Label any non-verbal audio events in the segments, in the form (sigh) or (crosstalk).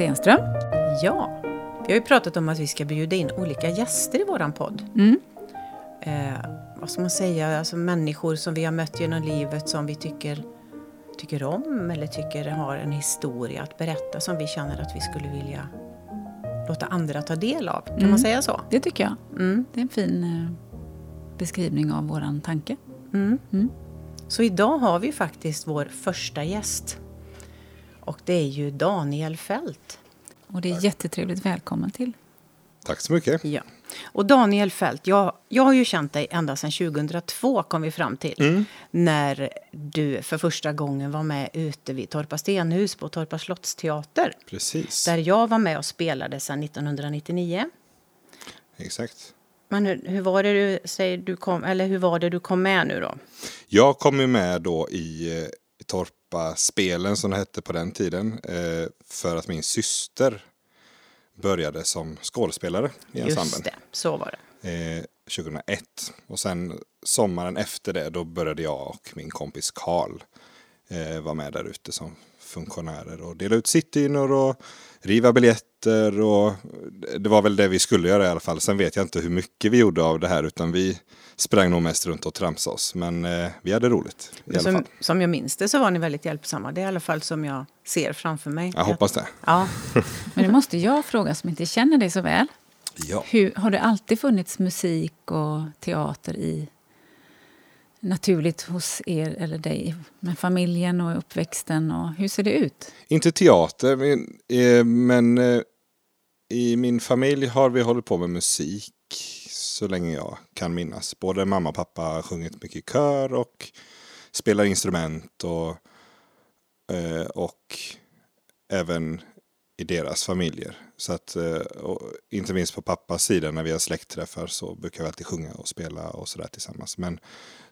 Stenström. Ja, vi har ju pratat om att vi ska bjuda in olika gäster i våran podd. Mm. Eh, vad ska man säga, alltså människor som vi har mött genom livet som vi tycker, tycker om eller tycker har en historia att berätta som vi känner att vi skulle vilja låta andra ta del av. Kan Mm. man säga så? Det tycker jag. Mm. Det är en fin eh, beskrivning av våran tanke. Mm. Mm. Så idag har vi faktiskt vår första gäst. Och det är ju Daniel Fält. Och det är jättetrevligt. Välkommen till. Tack så mycket. Ja. Och Daniel Fält, jag, jag har ju känt dig ända sedan 2002 kom vi fram till. När du för första gången var med ute vid Torpa Stenhus på Torpa Slottsteater. Precis. Där jag var med och spelade sedan 1999. Exakt. Men hur, hur var det du säger du kom, eller hur var det du kom med nu då? Jag kom ju med då i, eh, i Torpa spelen som det hette på den tiden. Eh, för att min syster började som skådespelare i Just ensemblen. det, så var det. Eh, 2001. Och sen sommaren efter det då började jag och min kompis Karl eh, vara med där ute som funktionärer och dela ut sittdynor och riva biljetter och det var väl det vi skulle göra i alla fall. Sen vet jag inte hur mycket vi gjorde av det här utan vi sprang nog mest runt och tramsade oss. Men eh, vi hade roligt i alla Som, fall. som jag minns det så var ni väldigt hjälpsamma. Det är i alla fall som jag ser framför mig. Jag hoppas det. Ja, (laughs) Men nu måste jag fråga som inte känner dig så väl. Ja. Hur, har det alltid funnits musik och teater i naturligt hos er eller dig med familjen och uppväxten? Och hur ser det ut? Inte teater, men, eh, men eh, i min familj har vi hållit på med musik så länge jag kan minnas. Både mamma och pappa har sjungit mycket i kör och spelar instrument och, eh, och även i deras familjer. Så att, eh, och inte minst på pappas sida när vi har släktträffar så brukar vi alltid sjunga och spela och sådär tillsammans. Men,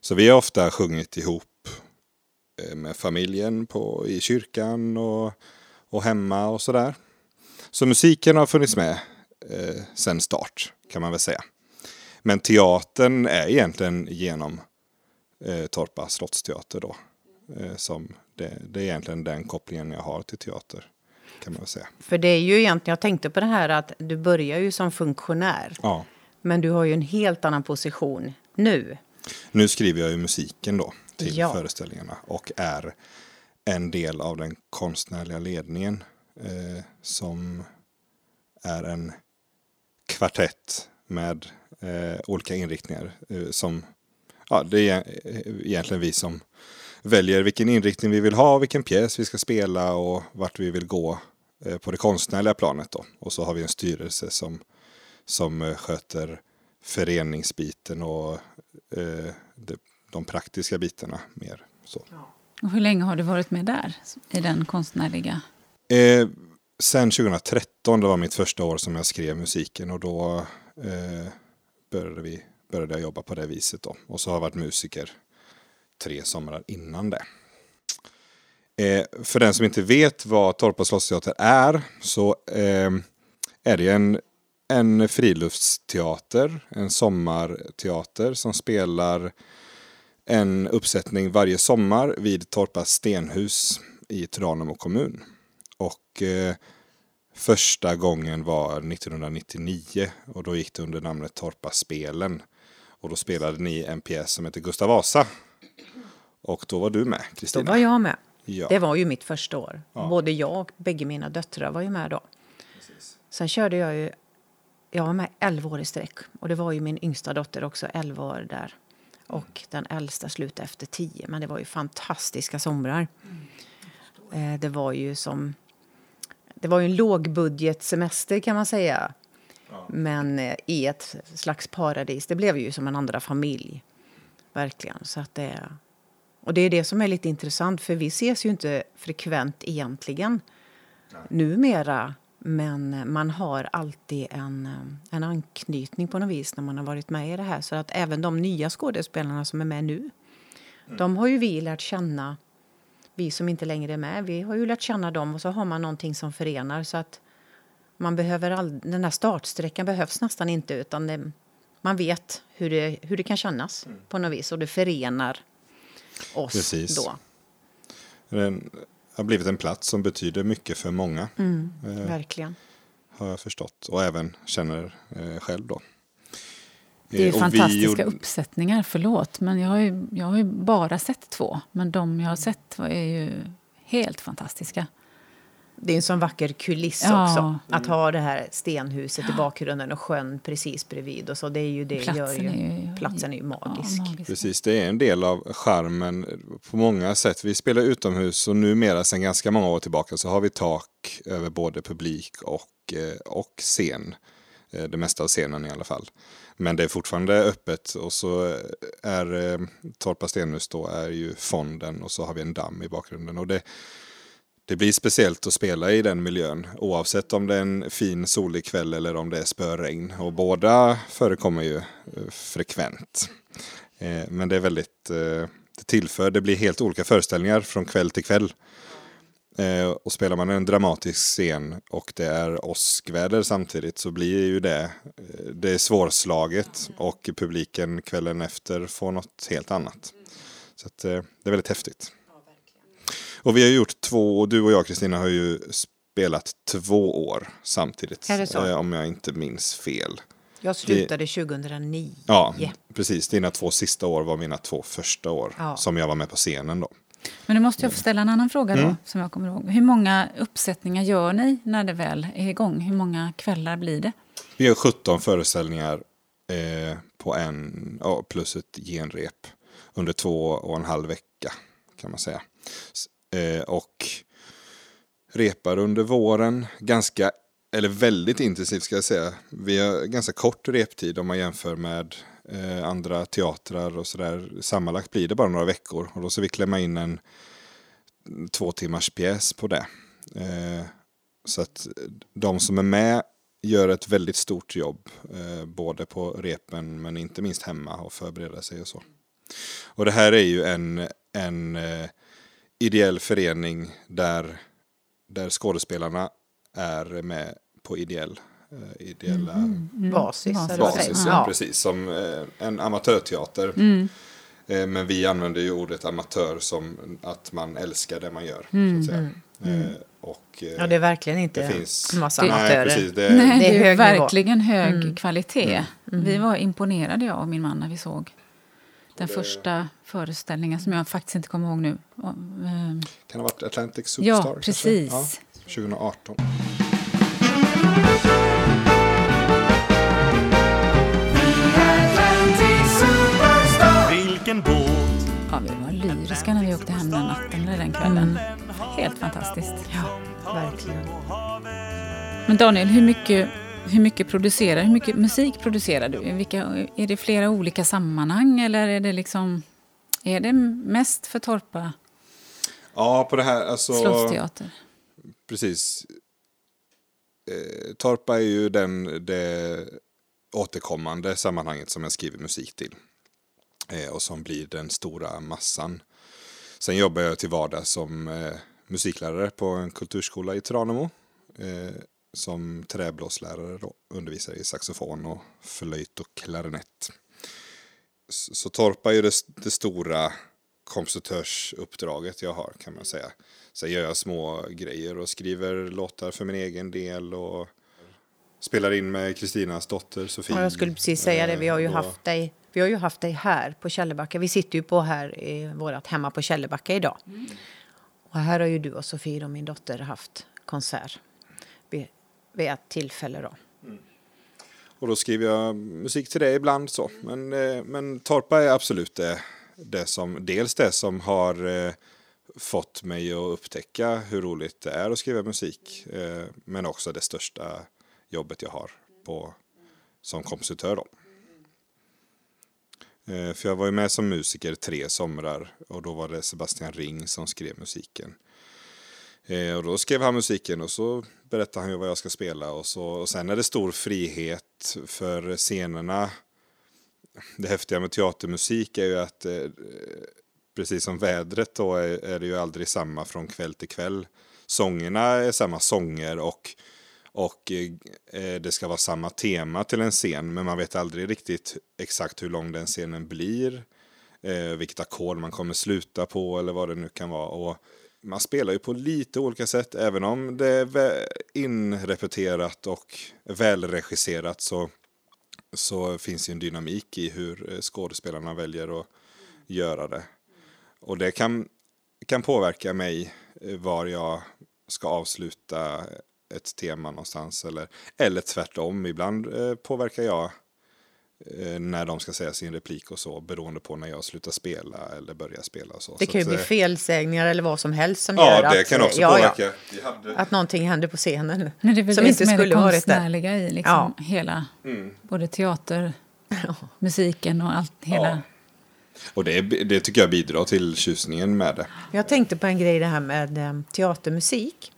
så vi har ofta sjungit ihop eh, med familjen på, i kyrkan och, och hemma och sådär. Så musiken har funnits med eh, sen start kan man väl säga. Men teatern är egentligen genom eh, Torpa slottsteater då. Eh, som det, det är egentligen den kopplingen jag har till teater. Kan man säga. för det är ju egentligen, jag tänkte på det här att du börjar ju som funktionär. Ja. Men du har ju en helt annan position nu. Nu skriver jag ju musiken då till Ja. föreställningarna och är en del av den konstnärliga ledningen eh, som är en kvartett med eh, olika inriktningar. Eh, som, ja, det är egentligen vi som väljer vilken inriktning vi vill ha, vilken pjäs vi ska spela och vart vi vill gå eh, på det konstnärliga planet. Då. Och så har vi en styrelse som, som eh, sköter föreningsbiten och eh, de, de praktiska bitarna mer. Så. Och hur länge har du varit med där i den konstnärliga? Eh, sen 2013, det var mitt första år som jag skrev musiken och då eh, började, vi, började jag jobba på det viset. Då. Och så har jag varit musiker tre somrar innan det. Eh, för den som inte vet vad Torpa slottsteater är så eh, är det en, en friluftsteater, en sommarteater som spelar en uppsättning varje sommar vid Torpa stenhus i Tranemo kommun. Och eh, första gången var 1999 och då gick det under namnet Torpa spelen. Och då spelade ni en pjäs som heter Gustav Vasa. Och då var du med, Då Kristina. var jag med. Ja. Det var ju mitt första år. Ja. Både jag och bägge mina döttrar var ju med då. Sen körde jag ju, jag var med 11 år i sträck. Och det var ju min yngsta dotter också 11 år där. Och den äldsta slutade efter 10. Men det var ju fantastiska somrar. Eh, det var ju som, det var ju en lågbudgetsemester kan man säga. Men eh, i ett slags paradis. Det blev ju som en andra familj. Verkligen. Så att det, och det är det som är lite intressant för vi ses ju inte frekvent egentligen. Numera. Men man har alltid en, en anknytning på något vis när man har varit med i det här. Så att även de nya skådespelarna som är med nu, de har ju vi lärt känna, vi som inte längre är med, vi har ju lärt känna dem och så har man någonting som förenar. Så att man behöver all, den här startsträckan behövs nästan inte utan det, man vet hur det, hur det kan kännas på något vis och det förenar oss Precis. då. Den, har blivit en plats som betyder mycket för många. Mm, Eh, verkligen. har jag förstått och även känner eh, själv då. Det är ju Eh, och vi fantastiska gjorde- uppsättningar, förlåt. Men jag har, ju, jag har ju bara sett två. Men de jag har sett är ju helt fantastiska. Det är en sån vacker kuliss Ja. också. Att ha det här stenhuset i bakgrunden och sjön precis bredvid. Och så det är ju det gör Platsen ju, är ju- platsen är ju magisk. Ja, magisk. Precis, det är en del av charmen på många sätt. Vi spelar utomhus och numera sedan ganska många år tillbaka så har vi tak över både publik och, eh, och scen. Eh, Det mesta av scenen i alla fall. Men det är fortfarande öppet och så är eh, Torpa stenhus då är ju fonden och så har vi en damm i bakgrunden. Och det, det blir speciellt att spela i den miljön oavsett om det är en fin solig kväll eller om det är spöregn. Och båda förekommer ju eh, frekvent. Eh, men det är väldigt, eh, det tillför, det blir helt olika föreställningar från kväll till kväll. Och spelar man en dramatisk scen och det är åskväder samtidigt så blir ju det, det är svårslaget och publiken kvällen efter får något helt annat. Så att, det är väldigt häftigt. Och vi har gjort två, och du och jag Kristina har ju spelat två år samtidigt. Är det så? eh, Om jag inte minns fel. Jag slutade 2009. Ja, precis. Dina två sista år var mina två första år Ja. som jag var med på scenen då. Men nu måste jag få ställa en annan fråga då, Mm. som jag kommer ihåg. Hur många uppsättningar gör ni när det väl är igång? Hur många kvällar blir det? Vi gör 17 föreställningar eh, på en, plus ett genrep under två och en halv vecka kan man säga. Eh, och repar under våren ganska, eller väldigt intensivt ska jag säga. Vi har ganska kort reptid om man jämför med eh, andra teatrar och sådär. Sammanlagt blir det bara några veckor och då ska vi klämma in en två timmars pjäs på det. Eh, så att de som är med gör ett väldigt stort jobb. Eh, både på repen men inte minst hemma och förbereda sig och så. Och det här är ju en, en eh, ideell förening där, där skådespelarna är med på ideell, eh, ideella Mm. Basis, eller vad basis. säger Ja. Precis, som eh, en amatörteater. Mm. Eh, Men vi använder ju ordet amatör som att man älskar det man gör. Mm. Så att säga. Eh, Och, Ja, det är verkligen inte det finns... massa Nej, amatörer. precis. Det, Nej, det är det är, hög nivå. verkligen hög Mm. kvalitet. Mm. Vi var imponerade, jag och min man, när vi såg den första föreställningen som jag faktiskt inte kommer ihåg nu. Ehm, Kan ha varit Atlantic Superstar. Ja, precis. Ja, 2018. Vilken båt Ja, vi var lyriska när vi åkte hem den natten eller den kvällen. Helt fantastiskt. Ja, verkligen. Men Daniel, hur mycket, hur mycket producerar hur mycket musik producerar du? Vilka, är det flera olika sammanhang eller är det liksom är det mest för Torpa Ja, på det här, alltså... slottsteater? Precis. Eh, Torpa är ju den, det återkommande sammanhanget som jag skriver musik till. Eh, och som blir den stora massan. Sen jobbar jag till vardags som eh, musiklärare på en kulturskola i Tranemo. Som träblåslärare då, undervisar i saxofon och flöjt och klarinett. Så, så Torpa är ju det, det stora kompositörsuppdraget jag har kan man säga. Sen gör jag små grejer och skriver låtar för min egen del och spelar in med Kristinas dotter Sofie. Ja, jag skulle precis säga det. Vi har ju Eh, haft dig, vi har ju haft dig här på Källebacka. Vi sitter ju på här i vårt hemma på Källebacka idag. Och här har ju du och Sofie och min dotter haft konsert vid, ett tillfälle då. Och då skriver jag musik till det ibland så. Men, eh, men Torpa är absolut det, det som, dels det som har eh, fått mig att upptäcka hur roligt det är att skriva musik. Eh, men också det största jobbet jag har på, som kompositör då. För jag var ju med som musiker tre somrar och då var det Sebastian Ring som skrev musiken. Eh, och då skrev han musiken och så berättade han ju vad jag ska spela och, så, och sen är det stor frihet för scenerna. Det häftiga med teatermusik är ju att eh, precis som vädret då är, är det ju aldrig samma från kväll till kväll. Sångerna är samma sånger och, och eh, det ska vara samma tema till en scen men man vet aldrig riktigt exakt hur lång den scenen blir. Eh, vilket ackord man kommer sluta på eller vad det nu kan vara. Och, man spelar ju på lite olika sätt. Även om det är inrepeterat och välregisserat så, så finns ju en dynamik i hur eh, skådespelarna väljer att göra det. Och det kan, kan påverka mig eh, var jag ska avsluta ett tema någonstans. Eller, eller tvärtom, ibland eh, påverkar jag Eh, när de ska säga sin replik och så beroende på när jag slutar spela eller börjar spela. Och så. Det kan ju så bli att, eh, felsägningar eller vad som helst som ja, gör det att, kan också ja, påverka. Ja, att någonting händer på scenen. Men det är väl som det inte som är skulle det varit där. konstnärliga i liksom hela, Mm. både teater, musiken och allt. Hela. Ja. Och det, det tycker jag bidrar till tjusningen med det. Jag tänkte på en grej det här med eh, teatermusik.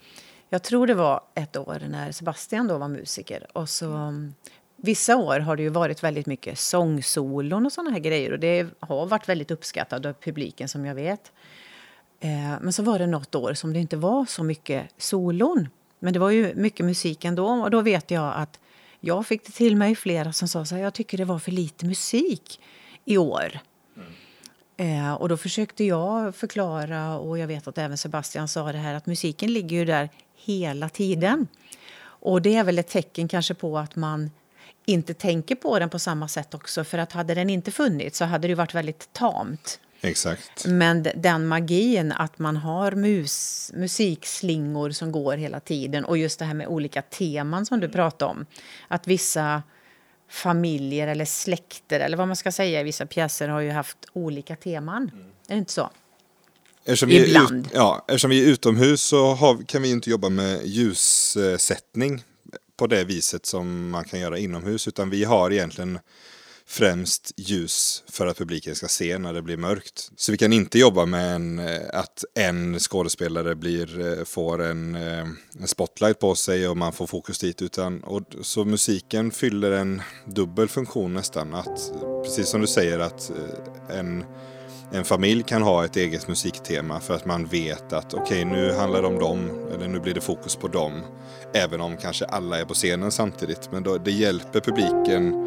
Jag tror det var ett år när Sebastian då var musiker. Och så, mm, vissa år har det ju varit väldigt mycket sångsolon och såna här grejer. Och det har varit väldigt uppskattat av publiken som jag vet. Eh, men så var det något år som det inte var så mycket solon. Men det var ju mycket musik ändå. Och då vet jag att jag fick det till mig flera som sa så här, jag tycker det var för lite musik i år. Eh, och då försökte jag förklara, och jag vet att även Sebastian sa det här, att musiken ligger ju där hela tiden. Och det är väl ett tecken kanske på att man inte tänker på den på samma sätt också. För att hade den inte funnits så hade det varit väldigt tamt. Exakt. Men den magin att man har mus, musikslingor som går hela tiden och just det här med olika teman som du pratade om. Att vissa familjer eller släkter eller vad man ska säga i vissa pjäser har ju haft olika teman. Är det inte så? Eftersom vi, Ibland. ut, ja, eftersom vi är utomhus så har, kan vi inte jobba med ljussättning på det viset som man kan göra inomhus. Utan vi har egentligen främst ljus för att publiken ska se när det blir mörkt. Så vi kan inte jobba med en, eh, att en skådespelare blir, eh, får en, eh, en spotlight på sig och man får fokus dit. Utan, och, så musiken fyller en dubbel funktion nästan. Att, precis som du säger att en en familj kan ha ett eget musiktema för att man vet att okej nu handlar det om dem eller nu blir det fokus på dem. Även om kanske alla är på scenen samtidigt. Men då, det hjälper publiken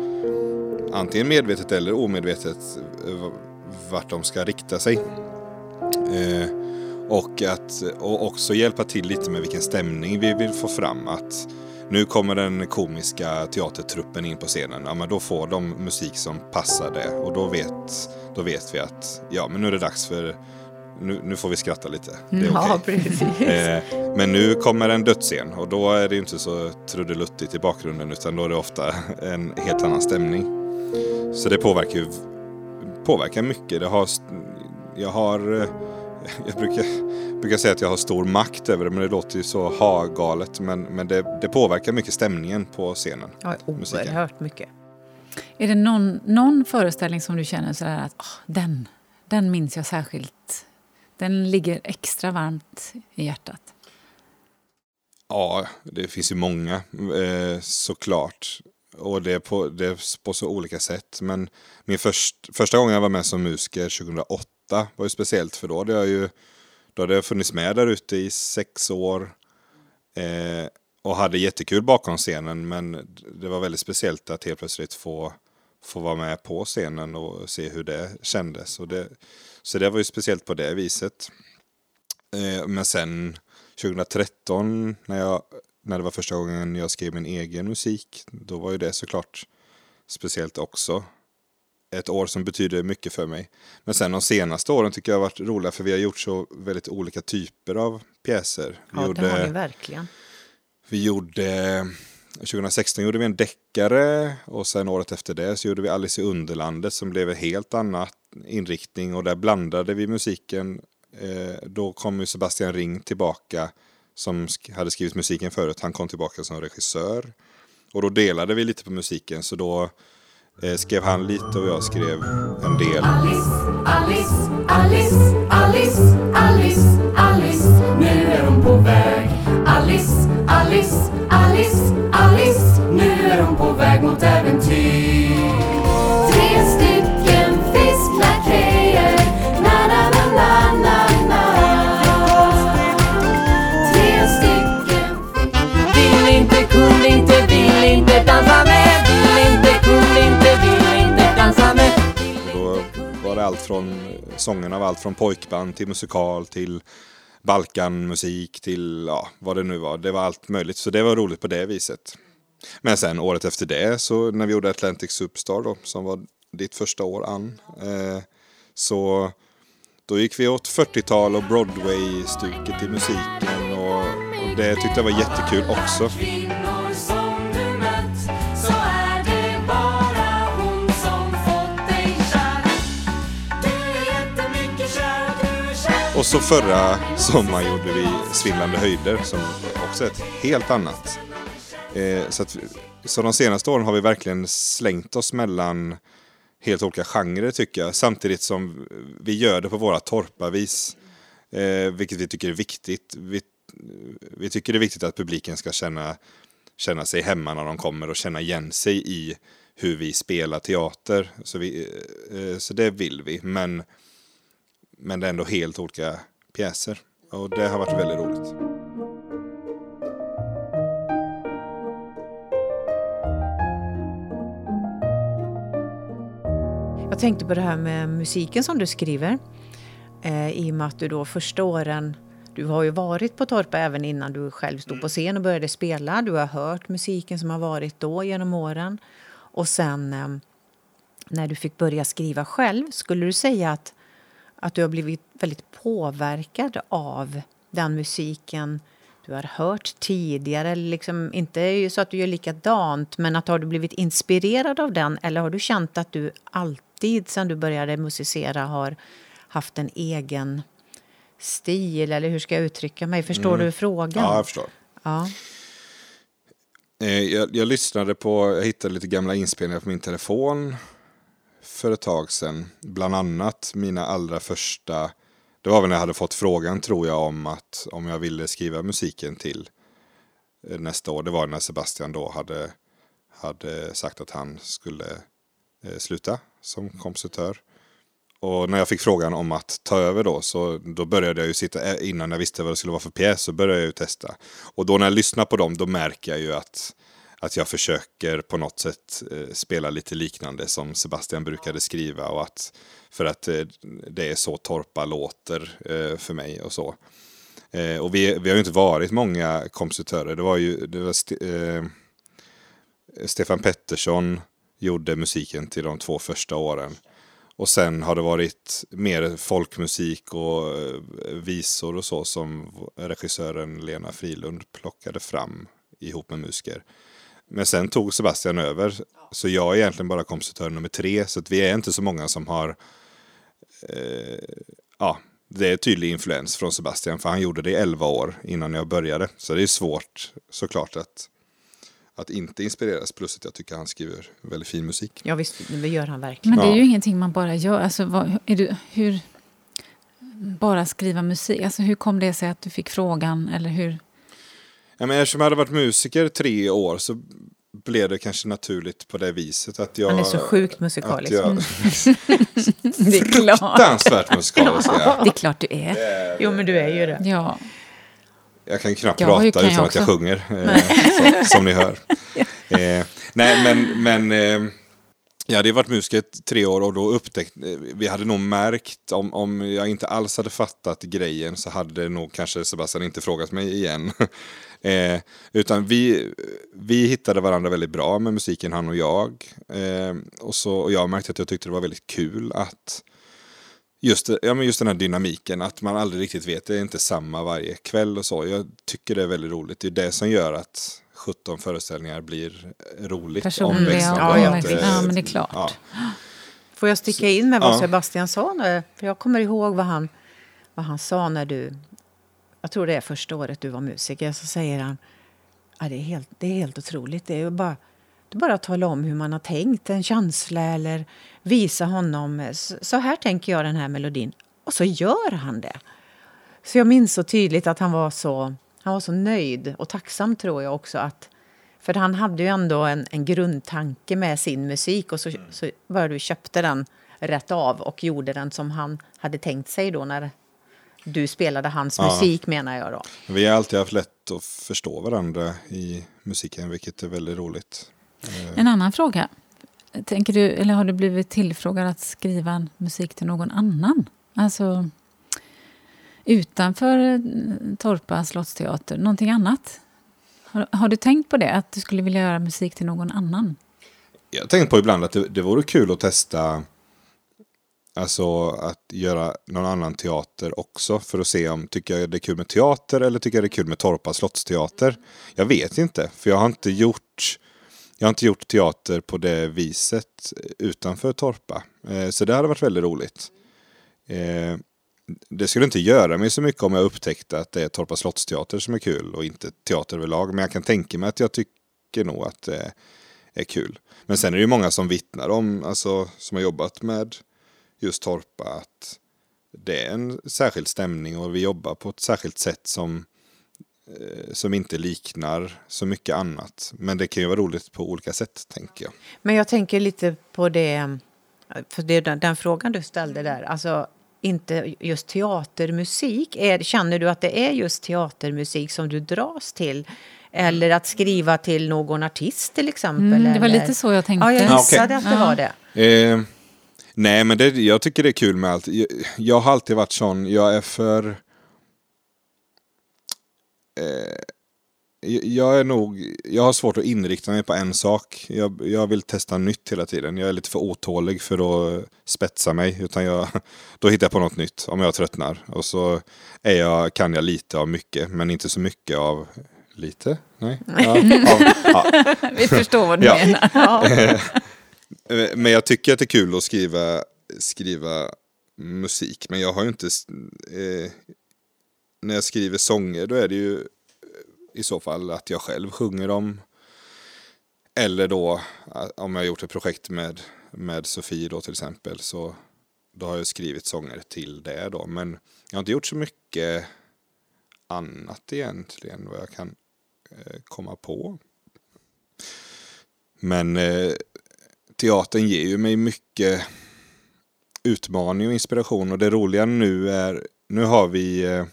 antingen medvetet eller omedvetet vart de ska rikta sig. Eh, och att och också hjälpa till lite med vilken stämning vi vill få fram. Att nu kommer den komiska teatertruppen in på scenen. Ja, men då får de musik som passar det. Och då vet, då vet vi att ja, men nu är det dags för nu, nu får vi skratta lite. Det är Ja, okej. precis. Eh, men nu kommer en dödsscen och då är det inte så trudeluttigt i bakgrunden utan då är det ofta en helt annan stämning. Så det påverkar ju påverkar mycket. Det har, jag har eh, (laughs) jag brukar, brukar säga att jag har stor makt över det men det låter ju så ha-galet. Men, men det, det påverkar mycket stämningen på scenen. Ja, oerhört mycket. Är det någon, någon föreställning som du känner sådär att "Ah, den, den minns jag särskilt? Den ligger extra varmt i hjärtat. Ja, det finns ju många eh, såklart. Och det på, det på så olika sätt. Men min först, första gången jag var med som musiker 2008 var ju speciellt för då hade jag ju då hade jag funnits med där ute i sex år. Eh, och hade jättekul bakom scenen men det var väldigt speciellt att helt plötsligt få, få vara med på scenen och se hur det kändes. Och det, så det var ju speciellt på det viset. Eh, men sen 2013 när, jag, när det var första gången jag skrev min egen musik, då var ju det såklart speciellt också. Ett år som betyder mycket för mig. Men sen de senaste åren tycker jag har varit roliga för vi har gjort så väldigt olika typer av pjäser. Vi Ja, gjorde, det har ni verkligen. vi gjorde 2016 gjorde vi en deckare och sen året efter det så gjorde vi Alice i Underlandet som blev en helt annan inriktning och där blandade vi musiken. Eh, då kom ju Sebastian Ring tillbaka som hade skrivit musiken förut. Han kom tillbaka som regissör. Och då delade vi lite på musiken så då eh, skrev han lite och jag skrev en del. Alice, Alice, Alice, Alice, Alice, Sångerna var allt från av allt från pojkband till musikal till Balkanmusik till ja, vad det nu var. Det var allt möjligt. Så det var roligt på det viset. Men sen året efter det, så när vi gjorde Atlantic Superstar då, som var ditt första år Ann, eh, så då gick vi åt 40-tal och Broadway-stuket i musiken och, och det tyckte jag var jättekul också. Och så förra sommaren gjorde vi Svindlande höjder som också är ett helt annat. Eh, så, att, så de senaste åren har vi verkligen slängt oss mellan helt olika genrer tycker jag. Samtidigt som vi gör det på våra torparvis. Eh, vilket vi tycker är viktigt. Vi, vi tycker det är viktigt att publiken ska känna, känna sig hemma när de kommer och känna igen sig i hur vi spelar teater. Så, vi, eh, så det vill vi. Men, men det är ändå helt olika pjäser. Och det har varit väldigt roligt. Jag tänkte på det här med musiken som du skriver. Eh, I och med att du då första åren, du har ju varit på Torpa även innan du själv stod på scen och började spela. Du har hört musiken som har varit då genom åren. Och sen eh, när du fick börja skriva själv, skulle du säga att, att du har blivit väldigt påverkad av den musiken du har hört tidigare? Liksom, inte så att du gör likadant, men att har du blivit inspirerad av den eller har du känt att du alltid sedan du började musicera har haft en egen stil? Eller hur ska jag uttrycka mig? Förstår du frågan? Ja, jag förstår. Ja. Eh, Jag, jag lyssnade på, jag hittade lite gamla inspelningar på min telefon för ett tag sedan. Bland annat mina allra första, det var väl när jag hade fått frågan tror jag om att om jag ville skriva musiken till eh, nästa år. Det var när Sebastian då hade, hade sagt att han skulle eh, sluta som kompositör. Och när jag fick frågan om att ta över då, så då började jag ju sitta, eh, innan jag visste vad det skulle vara för pjäs, så började jag ju testa. Och då när jag lyssnar på dem, då märker jag ju att, att jag försöker på något sätt eh, spela lite liknande som Sebastian brukade skriva. Och att, för att eh, det är så Torpa låter eh, för mig och så. Eh, och vi, vi har ju inte varit många kompositörer. Det var ju det var st eh, Stefan Pettersson gjorde musiken till de två första åren. Och sen har det varit mer folkmusik och eh, visor och så som regissören Lena Frilund plockade fram ihop med musiker. Men sen tog Sebastian över. Så jag är egentligen bara kompositör nummer tre. Så att vi är inte så många som har... Eh, ja, det är tydlig influens från Sebastian. För han gjorde det i elva år innan jag började. Så det är svårt såklart att, att inte inspireras. Plus att jag tycker han skriver väldigt fin musik. ja, visst, det gör han verkligen. Men det är Ja. ju ingenting man bara gör. Alltså, vad, är du, hur, bara skriva musik. Alltså, hur kom det sig att du fick frågan? Eller hur? Ja, men eftersom jag hade varit musiker tre år så blev det kanske naturligt på det viset att jag... Han är så sjukt musikalisk. jag, (laughs) Det är klart. fruktansvärt musikalisk jag. Det är klart du är. Jo, men du är ju det. Ja. Jag kan knappt Ja, hur prata kan utan jag att jag sjunger, eh, så, som ni hör. (laughs) Eh, nej, men, men eh, jag hade varit musiker i tre år och då upptäckte, eh, vi hade nog märkt, om, om jag inte alls hade fattat grejen så hade nog kanske Sebastian inte frågat mig igen. (laughs) eh, utan vi, vi hittade varandra väldigt bra med musiken, han och jag. Eh, och, så, och jag märkte att jag tyckte det var väldigt kul att Just, ja, men just den här dynamiken, att man aldrig riktigt vet, det är inte samma varje kväll och så. Jag tycker det är väldigt roligt. Det är det som gör att 17 föreställningar blir roligt. Personliga omväxlande. och Att, omväxlande. eh, Ja, men det är klart. Ja. Får jag sticka in med vad Ja. Sebastian sa? Nu? För jag kommer ihåg vad han, vad han sa när du... Jag tror det är första året du var musiker. Så säger han ja, det, är helt, det är helt otroligt. Det är bara, det är bara att tala om hur man har tänkt, en känsla eller visa honom. Så här tänker jag den här melodin. Och så gör han det. Så jag minns så tydligt att han var så, han var så nöjd och tacksam tror jag också att för han hade ju ändå en, en grundtanke med sin musik och så, så var du köpte den rätt av och gjorde den som han hade tänkt sig då när du spelade hans Ja. musik menar jag då. Vi har alltid haft lätt att förstå varandra i musiken, vilket är väldigt roligt. En annan fråga. Tänker du, eller har du blivit tillfrågad att skriva musik till någon annan? Alltså, utanför eh, Torpa slottsteater? Någonting annat? Har, har, du tänkt på det? Att du skulle vilja göra musik till någon annan? Jag har tänkt på ibland att det, det vore kul att testa Alltså att göra någon annan teater också för att se om tycker jag det är kul med teater eller tycker jag det är kul med Torpa slottsteater. Jag vet inte, för jag har inte gjort jag har inte gjort teater på det viset utanför Torpa. Eh, så det hade varit väldigt roligt. Eh, det skulle inte göra mig så mycket om jag upptäckte att det är Torpa slottsteater som är kul och inte teater överlag. Men jag kan tänka mig att jag tycker nog att det är kul. Men sen är det ju många som vittnar om, alltså som har jobbat med just Torpa, att det är en särskild stämning och vi jobbar på ett särskilt sätt som, eh, som inte liknar så mycket annat. Men det kan ju vara roligt på olika sätt, tänker jag. Men jag tänker lite på det, för det den, den frågan du ställde där, alltså inte just teatermusik. Är, känner du att det är just teatermusik som du dras till? Eller att skriva till någon artist till exempel? Mm, det var lite så jag tänkte. Ja, jag gissade okay. att det var det. Eh, nej, men det, jag tycker det är kul med allt. Jag, jag har alltid varit sån, jag är för... Eh, jag är nog, jag har svårt att inrikta mig på en sak. Jag, jag vill testa nytt hela tiden. Jag är lite för otålig för att spetsa mig. Utan jag, (laughs) då hittar jag på något nytt om jag tröttnar. Och så är jag, kan jag lite av mycket, men inte så mycket av lite. Nej. (laughs) Ja, av, ja. (laughs) Vi förstår vad du ja. menar. Ja. men jag tycker att det är kul att skriva, skriva musik. Men jag har ju inte... Eh, när jag skriver sånger då är det ju i så fall att jag själv sjunger dem. Eller då eh, om jag gjort ett projekt med, med Sofie då till exempel så då har jag skrivit sånger till det då. Men jag har inte gjort så mycket annat egentligen vad jag kan eh, komma på. Men eh, teatern ger ju mig mycket utmaning och inspiration och det roliga nu är, nu har vi eh,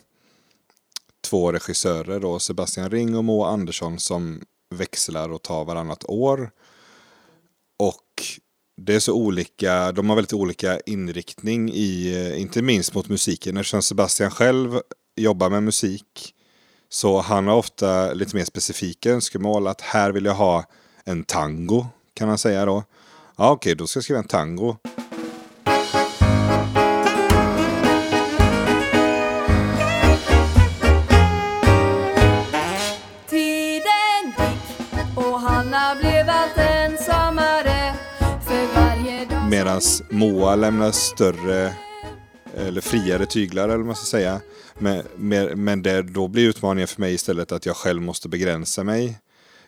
två regissörer då, Sebastian Ring och Moa Andersson som växlar och tar varannat år. Och det är så olika, de har väldigt olika inriktning i, eh, inte minst mot musiken. Eftersom Sebastian själv jobbar med musik så han har ofta lite mer specifika önskemål. Att här vill jag ha en tango, kan han säga då. Ja, okej, okay, då ska jag skriva en tango. Medan Moa lämnar större eller friare tyglar eller vad man ska säga. Men, men det, då blir utmaningen för mig istället att jag själv måste begränsa mig.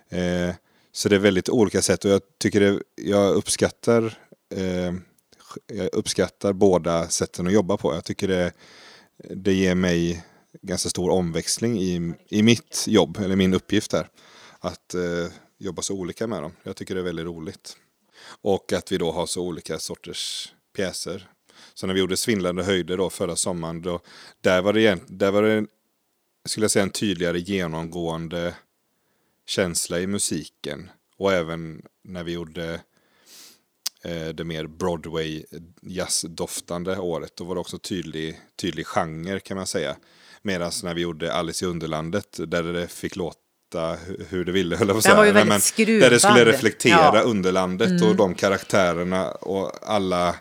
Eh, så det är väldigt olika sätt och jag tycker det, jag uppskattar eh, jag uppskattar båda sätten att jobba på. Jag tycker det, det ger mig ganska stor omväxling i, i mitt jobb, eller min uppgift här. Att eh, jobba så olika med dem. Jag tycker det är väldigt roligt. Och att vi då har så olika sorters pjäser. Så när vi gjorde Svindlande höjder då förra sommaren, då, där var det, där var det skulle jag säga, en tydligare genomgående känsla i musiken. Och även när vi gjorde eh, det mer Broadway jazzdoftande året, då var det också tydlig, tydlig genre kan man säga. Medan när vi gjorde Alice i Underlandet, där det fick låta berätta hur det ville, höll jag på var ju väldigt skruvad. Där det skulle reflektera ja. underlandet mm. och de karaktärerna och alla,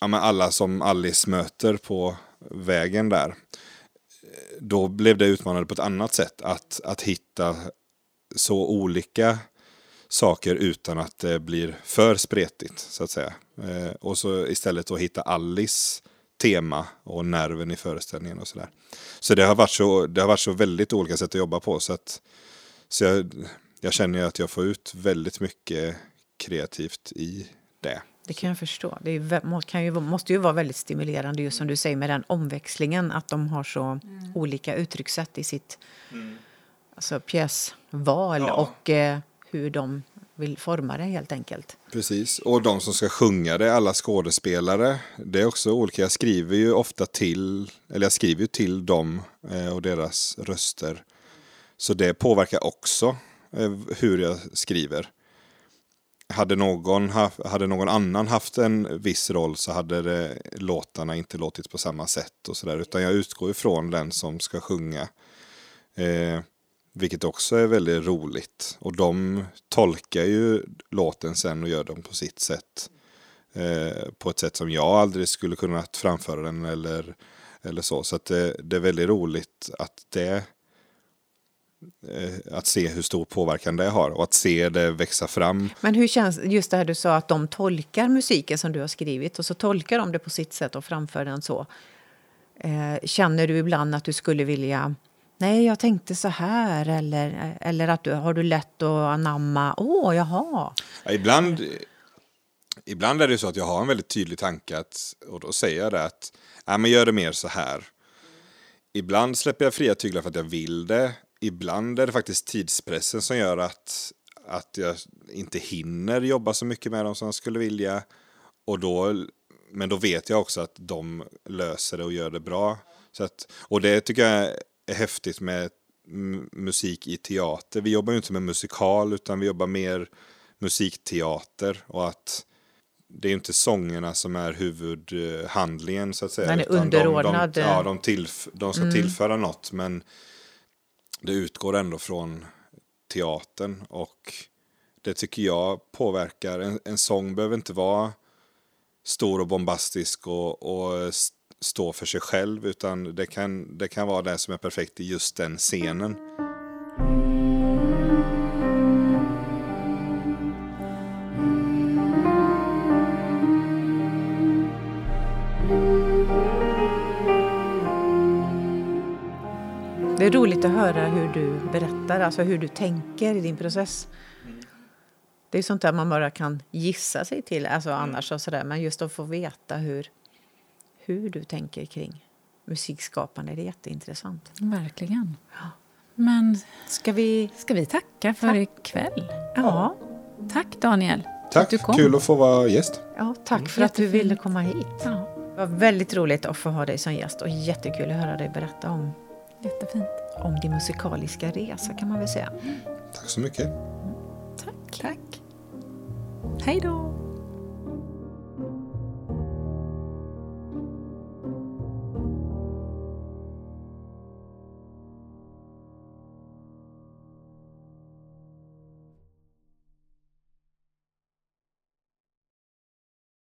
ja, alla som Alice möter på vägen där. Då blev det utmanande på ett annat sätt, att, att hitta så olika saker utan att det blir för spretigt, så att säga. Eh, och så istället att hitta Alice tema och nerven i föreställningen och sådär. Så det har varit så, det har varit så väldigt olika sätt att jobba på. Så, att, så jag, jag känner ju att jag får ut väldigt mycket kreativt i det. Det kan jag förstå. Det är, kan ju, måste ju vara väldigt stimulerande just som du säger med den omväxlingen att de har så mm. olika uttryckssätt i sitt mm. alltså, pjäsval ja. och eh, hur de vill forma det helt enkelt. Precis, och de som ska sjunga det, alla skådespelare, det är också olika. Jag skriver ju ofta till, eller jag skriver ju till dem eh, och deras röster. Så det påverkar också eh, hur jag skriver. hade någon, hade någon annan haft en viss roll så hade det, låtarna inte låtit på samma sätt och sådär. Utan jag utgår ifrån den som ska sjunga. Eh, vilket också är väldigt roligt. Och de tolkar ju låten sen och gör den på sitt sätt. Eh, på ett sätt som jag aldrig skulle kunnat framföra den eller, eller så. Så att det, det är väldigt roligt att det eh, att se hur stor påverkan det har och att se det växa fram. Men hur känns just det här du sa att de tolkar musiken som du har skrivit och så tolkar de det på sitt sätt och framför den så. Eh, känner du ibland att du skulle vilja Nej, jag tänkte så här. Eller, eller att du, har du lätt att anamma? Åh, oh, jaha. Ja, ibland, ibland är det så att jag har en väldigt tydlig tanke att, och då säger jag det att äh, men gör det mer så här. Ibland släpper jag fria tyglar för att jag vill det. Ibland är det faktiskt tidspressen som gör att, att jag inte hinner jobba så mycket med dem som jag skulle vilja. Och då, men då vet jag också att de löser det och gör det bra. Så att, och det tycker jag är häftigt med musik i teater. Vi jobbar ju inte med musikal utan vi jobbar mer musikteater och att det är inte sångerna som är huvudhandlingen så att säga. Den är underordnad. De, de, ja, de, tillf- de ska tillföra något men det utgår ändå från teatern och det tycker jag påverkar. En, en sång behöver inte vara stor och bombastisk och, och stå för sig själv utan det kan, det kan vara det som är perfekt i just den scenen. Det är roligt att höra hur du berättar, alltså hur du tänker i din process. Det är sånt där man bara kan gissa sig till, alltså annars och sådär. Men just att få veta hur, hur du tänker kring musikskapande, det är jätteintressant. Verkligen. Men Ska vi... ska vi tacka för ikväll? Ja, Tack Daniel. Tack, att du kom. kul att få vara gäst. ja tack för att du Jättefint. ville komma hit. Ja, Det var väldigt roligt att få ha dig som gäst och jättekul att höra dig berätta om, jättefint. om din musikaliska resa kan man väl säga. Tack så mycket. Tack. Tack. Hej då.